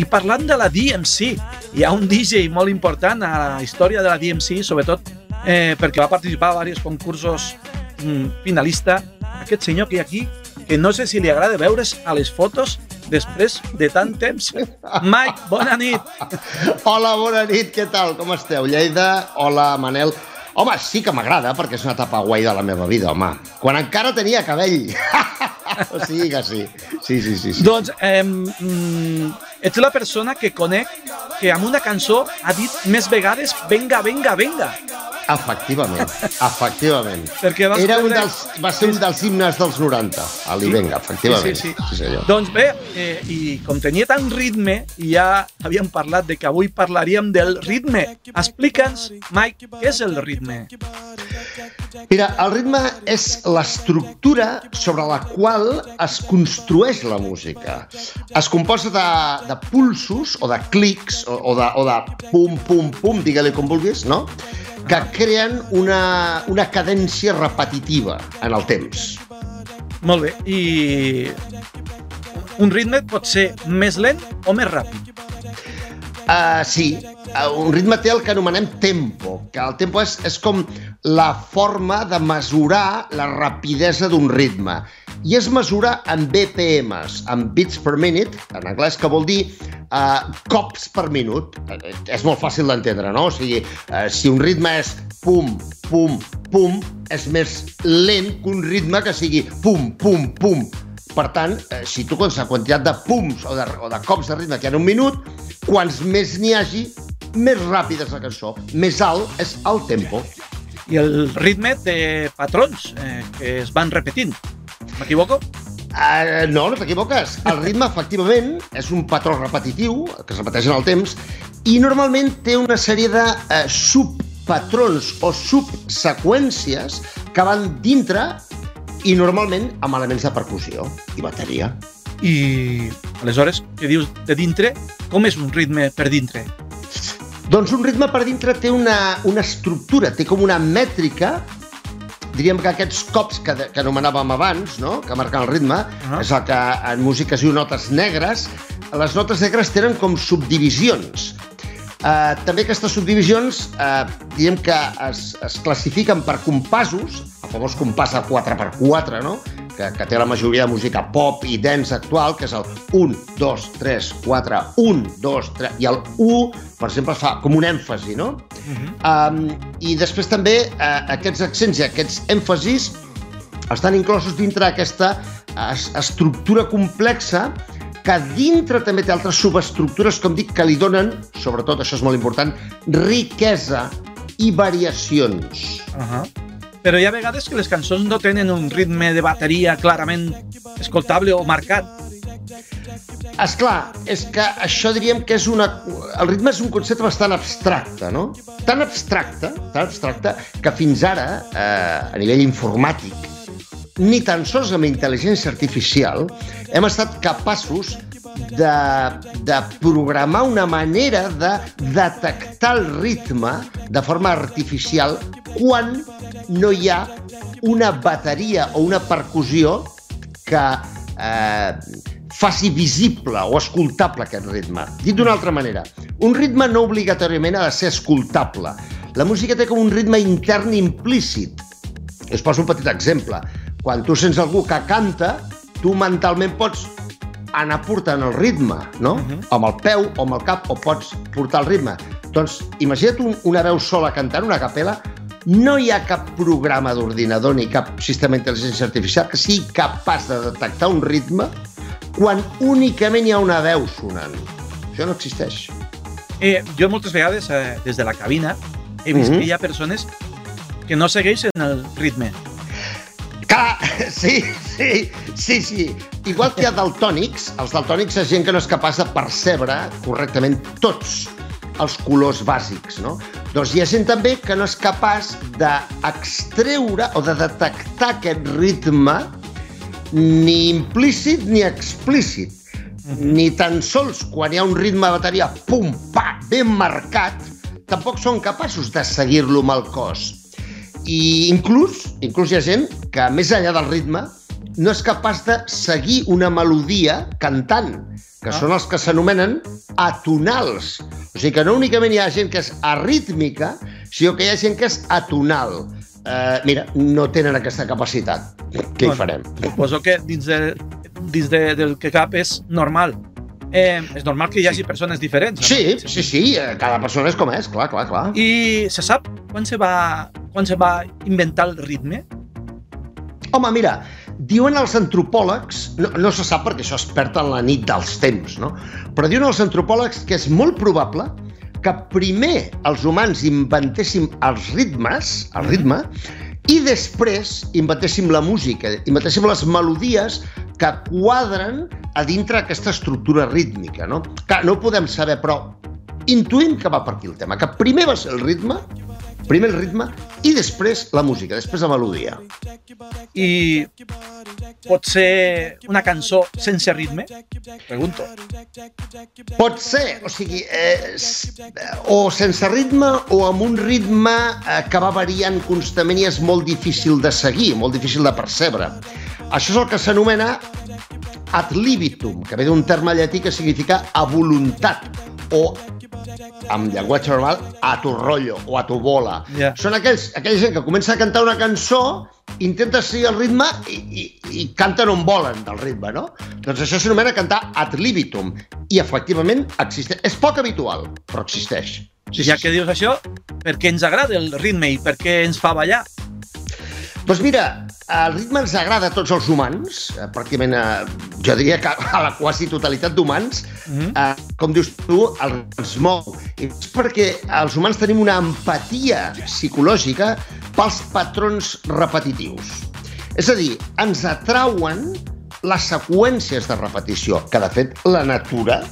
I parlant de la DMC, hi ha un DJ molt important a la història de la DMC, sobretot eh, perquè va participar a diversos concursos mm, finalista, aquest senyor que hi ha aquí, que no sé si li agrada veure's a les fotos després de tant temps. Mike, bona nit. Hola, bona nit, què tal? Com esteu? Lleida, hola, Manel. Home, sí que m'agrada, perquè és una etapa guai de la meva vida, home. Quan encara tenia cabell. o sigui que sí. Sí, sí, sí. sí. Doncs eh, mm, ets la persona que conec que amb una cançó ha dit més vegades venga, venga, venga. Efectivament, efectivament. Perquè vas Era un dels, va ser un dels himnes dels 90, a l'Ivenga, efectivament. Sí, sí, sí senyor. Doncs bé, eh, i com tenia tant ritme, i ja havíem parlat de que avui parlaríem del ritme. Explica'ns, Mike, què és el ritme? Mira, el ritme és l'estructura sobre la qual es construeix la música. Es composa de, de pulsos o de clics o, o, de, o de pum, pum, pum, digue-li com vulguis, no? que creen una, una cadència repetitiva en el temps. Molt bé, i un ritme pot ser més lent o més ràpid. Uh, sí, uh, un ritme té el que anomenem tempo, que el tempo és, és com la forma de mesurar la rapidesa d'un ritme. I es mesura en BPMs, en beats per minute, en anglès, que vol dir uh, cops per minut. Uh, és molt fàcil d'entendre, no? O sigui, uh, si un ritme és pum, pum, pum, és més lent que un ritme que sigui pum, pum, pum. Per tant, eh, si tu comptes la quantitat de pums o de, o de cops de ritme que hi ha en un minut, quants més n'hi hagi, més ràpida és la cançó, més alt és el tempo. I el ritme té patrons eh, que es van repetint. M'equivoco? Uh, no, no t'equivoques. El ritme, efectivament, és un patró repetitiu, que es repeteix en el temps, i normalment té una sèrie de uh, subpatrons o subseqüències que van dintre i normalment amb elements de percussió i bateria. I aleshores, què dius de dintre? Com és un ritme per dintre? Doncs un ritme per dintre té una, una estructura, té com una mètrica diríem que aquests cops que, que anomenàvem abans, no? que marquen el ritme, uh -huh. és el que en música es diu notes negres, les notes negres tenen com subdivisions. Uh, també aquestes subdivisions, uh, diguem que es, es classifiquen per compassos, famós compàs de 4x4, no? que, que té la majoria de música pop i dance actual, que és el 1, 2, 3, 4, 1, 2, 3, i el 1, per exemple, fa com un èmfasi, no? Uh -huh. um, I després també uh, aquests accents i aquests èmfasis estan inclosos dintre d'aquesta es, estructura complexa que dintre també té altres subestructures, com dic, que li donen, sobretot, això és molt important, riquesa i variacions. Uh -huh. Però hi ha vegades que les cançons no tenen un ritme de bateria clarament escoltable o marcat. És clar, és que això diríem que és una... El ritme és un concepte bastant abstracte, no? Tan abstracte, tan abstracte, que fins ara, eh, a nivell informàtic, ni tan sols amb intel·ligència artificial, hem estat capaços de, de programar una manera de detectar el ritme de forma artificial quan no hi ha una bateria o una percussió que eh, faci visible o escoltable aquest ritme. Dit d'una altra manera, un ritme no obligatòriament ha de ser escoltable. La música té com un ritme intern implícit. Us poso un petit exemple. Quan tu sents algú que canta, tu mentalment pots anar portant el ritme, no? Uh -huh. Amb el peu o amb el cap, o pots portar el ritme. Doncs imagina't un, una veu sola cantant, una capella, no hi ha cap programa d'ordinador ni cap sistema d'intel·ligència artificial que sigui capaç de detectar un ritme quan únicament hi ha una veu sonant. Això no existeix. Eh, jo moltes vegades, eh, des de la cabina, he vist uh -huh. que hi ha persones que no segueixen el ritme. Clar, sí, sí, sí, sí. Igual que hi ha daltònics, els daltònics és gent que no és capaç de percebre correctament tots els colors bàsics, no? Doncs hi ha gent també que no és capaç d'extreure o de detectar aquest ritme ni implícit ni explícit. Ni tan sols quan hi ha un ritme de bateria, pum, pa, ben marcat, tampoc són capaços de seguir-lo amb el cos. I inclús, inclús hi ha gent que, més enllà del ritme, no és capaç de seguir una melodia cantant. Que Ah. són els que s'anomenen atonals. O sigui que no únicament hi ha gent que és arrítmica, sinó que hi ha gent que és atonal. Eh, mira, no tenen aquesta capacitat. Què hi Bueno. farem? Suposo que dins, de, dins de, del que cap és normal. Eh, és normal que hi hagi persones diferents. no? Sí, sí, sí, eh, cada persona és com és, clar, clar, clar. I se sap quan se va, quan se va inventar el ritme? Home, mira, diuen els antropòlegs, no, no se sap perquè això es perd en la nit dels temps, no? però diuen els antropòlegs que és molt probable que primer els humans inventéssim els ritmes, el ritme, i després inventéssim la música, inventéssim les melodies que quadren a dintre aquesta estructura rítmica. No? Clar, no podem saber, però intuïm que va per aquí el tema, que primer va ser el ritme, primer el ritme i després la música, després la melodia. I pot ser una cançó sense ritme? Pregunto. Pot ser, o sigui, eh, o sense ritme o amb un ritme eh, que va variant constantment i és molt difícil de seguir, molt difícil de percebre. Això és el que s'anomena ad libitum, que ve d'un terme llatí que significa a voluntat o amb llenguatge normal, a tu rotllo o a tu bola. Ja. Són aquells, aquella gent que comença a cantar una cançó, intenta seguir el ritme i, i, i canten on volen del ritme, no? Doncs això s'anomena cantar ad libitum. I efectivament existeix. És poc habitual, però existeix. Sí, ja que dius això, per què ens agrada el ritme i per què ens fa ballar? Doncs mira, el ritme ens agrada a tots els humans, eh, pràcticament, eh, jo diria que a la quasi totalitat d'humans, Mhm. eh, com dius tu, el, ens mou. I és perquè els humans tenim una empatia psicològica pels patrons repetitius. És a dir, ens atrauen les seqüències de repetició, que de fet la natura,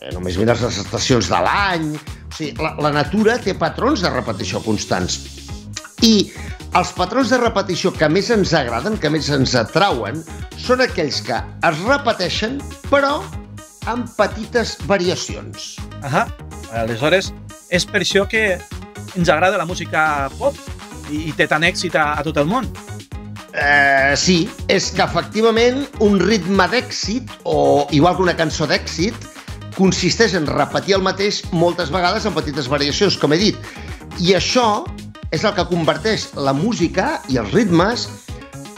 eh, només mires les estacions de l'any, o sigui, la, la natura té patrons de repetició constants. I els patrons de repetició que més ens agraden, que més ens atrauen, són aquells que es repeteixen, però amb petites variacions. Ahà. Aleshores, és per això que ens agrada la música pop i, i té tant èxit a, a tot el món. Eh, sí, és que efectivament un ritme d'èxit, o igual que una cançó d'èxit, consisteix en repetir el mateix moltes vegades amb petites variacions, com he dit. I això és el que converteix la música i els ritmes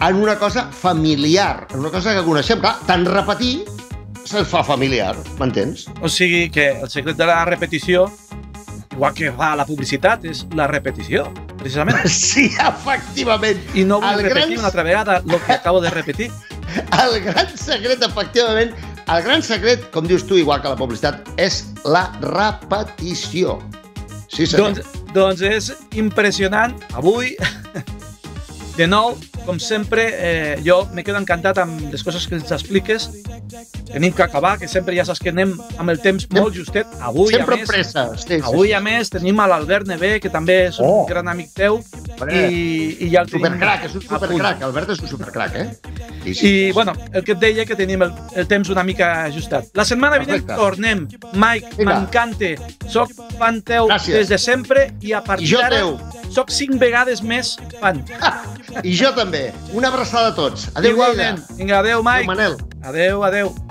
en una cosa familiar, en una cosa que coneixem. Clar, tant repetir se'ns fa familiar, m'entens? O sigui que el secret de la repetició, igual que fa la publicitat, és la repetició, precisament. Sí, efectivament. I no vull El repetir gran- una altra vegada el que acabo de repetir. El gran secret, efectivament, el gran secret, com dius tu, igual que la publicitat, és la repetició. Sí, senyor. Doncs, doncs és impressionant. Avui, de nou, com sempre, eh, jo me quedo encantat amb les coses que ens expliques. Tenim que acabar, que sempre ja saps que anem amb el temps molt justet. Avui, Sempre a més, pressa. Sí, sí, avui, a més, tenim a l'Albert Nevé, que també és un Oh. gran amic teu, i, i ja el tenim Supercrac, és un supercrac. Albert és un supercrac, eh? I, bueno, el que et deia que tenim el, el temps una mica ajustat. La setmana vinent Perfecte. tornem. Mike, m'encanta. Soc fan teu Gràcies. des de sempre i a partir d'ara soc cinc vegades més fan. I jo també. Una abraçada a tots. Adéu, Igualment. Lleida. Vinga, adéu, Adéu, Mike. Manel. Adéu, adéu.